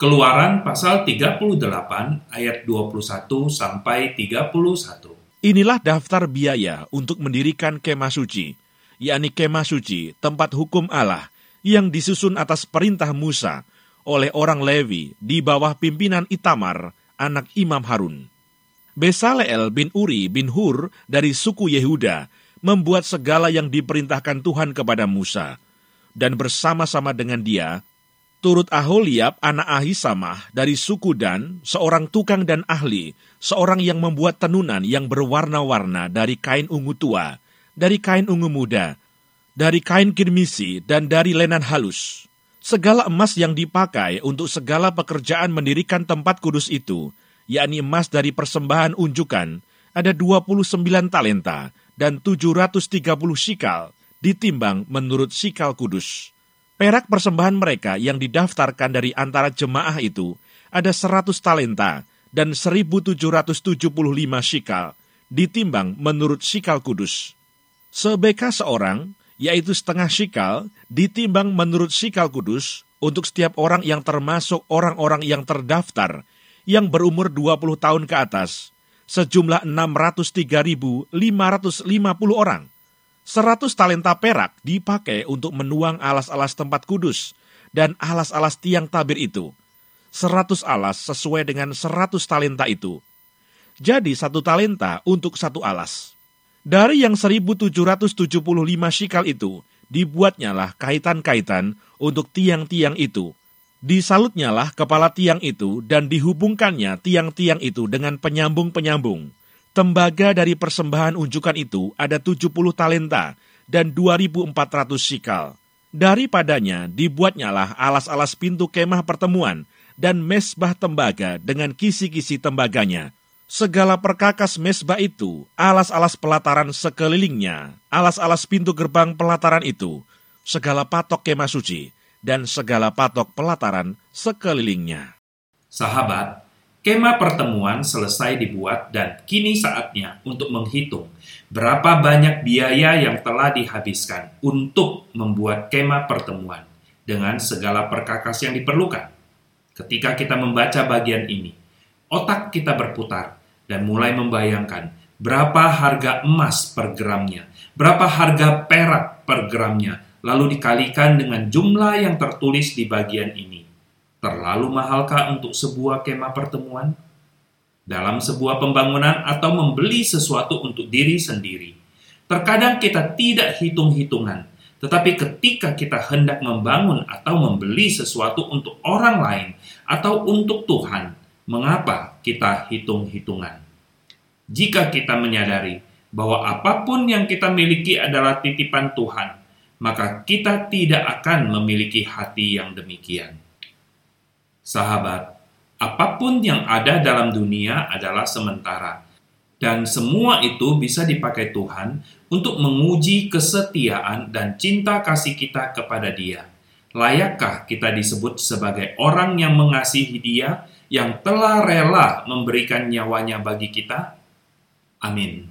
Keluaran pasal 38 ayat 21 sampai 31. Inilah daftar biaya untuk mendirikan kemah suci, yakni kemah suci, tempat hukum Allah, yang disusun atas perintah Musa oleh orang Levi di bawah pimpinan Itamar, anak Imam Harun. Besaleel bin Uri bin Hur dari suku Yehuda membuat segala yang diperintahkan Tuhan kepada Musa, dan bersama-sama dengan dia turut Aholiab anak Ahisamah dari suku Dan, seorang tukang dan ahli, seorang yang membuat tenunan yang berwarna-warna dari kain ungu tua, dari kain ungu muda, dari kain kirmisi, dan dari lenan halus. Segala emas yang dipakai untuk segala pekerjaan mendirikan tempat kudus itu, yakni emas dari persembahan unjukan, ada 29 talenta dan 730 sikal, ditimbang menurut sikal kudus. Perak persembahan mereka yang didaftarkan dari antara jemaah itu ada 100 talenta dan 1775 shikal, ditimbang menurut shikal kudus. Sebeka seorang, yaitu setengah shikal, ditimbang menurut shikal kudus untuk setiap orang yang termasuk orang-orang yang terdaftar yang berumur 20 tahun ke atas, sejumlah 603.550 orang. Seratus talenta perak dipakai untuk menuang alas-alas tempat kudus dan alas-alas tiang tabir itu. Seratus alas sesuai dengan seratus talenta itu. Jadi satu talenta untuk satu alas. Dari yang 1775 shikal itu, dibuatnyalah kaitan-kaitan untuk tiang-tiang itu. Disalutnyalah kepala tiang itu dan dihubungkannya tiang-tiang itu dengan penyambung-penyambung Tembaga dari persembahan unjukan itu ada 70 talenta dan 2.400 sikal. Daripadanya dibuatnyalah alas-alas pintu kemah pertemuan dan mesbah tembaga dengan kisi-kisi tembaganya. Segala perkakas mesbah itu, alas-alas pelataran sekelilingnya, alas-alas pintu gerbang pelataran itu, segala patok kemah suci, dan segala patok pelataran sekelilingnya. Sahabat, Kemah pertemuan selesai dibuat dan kini saatnya untuk menghitung berapa banyak biaya yang telah dihabiskan untuk membuat kemah pertemuan dengan segala perkakas yang diperlukan. Ketika kita membaca bagian ini, otak kita berputar dan mulai membayangkan berapa harga emas per gramnya, berapa harga perak per gramnya, lalu dikalikan dengan jumlah yang tertulis di bagian ini Terlalu mahalkah untuk sebuah kemah pertemuan? Dalam sebuah pembangunan atau membeli sesuatu untuk diri sendiri, terkadang kita tidak hitung-hitungan, tetapi ketika kita hendak membangun atau membeli sesuatu untuk orang lain atau untuk Tuhan, mengapa kita hitung-hitungan? Jika kita menyadari bahwa apa pun yang kita miliki adalah titipan Tuhan, maka kita tidak akan memiliki hati yang demikian. Sahabat, apa pun yang ada dalam dunia adalah sementara, dan semua itu bisa dipakai Tuhan untuk menguji kesetiaan dan cinta kasih kita kepada Dia. Layakkah kita disebut sebagai orang yang mengasihi Dia, yang telah rela memberikan nyawanya bagi kita? Amin.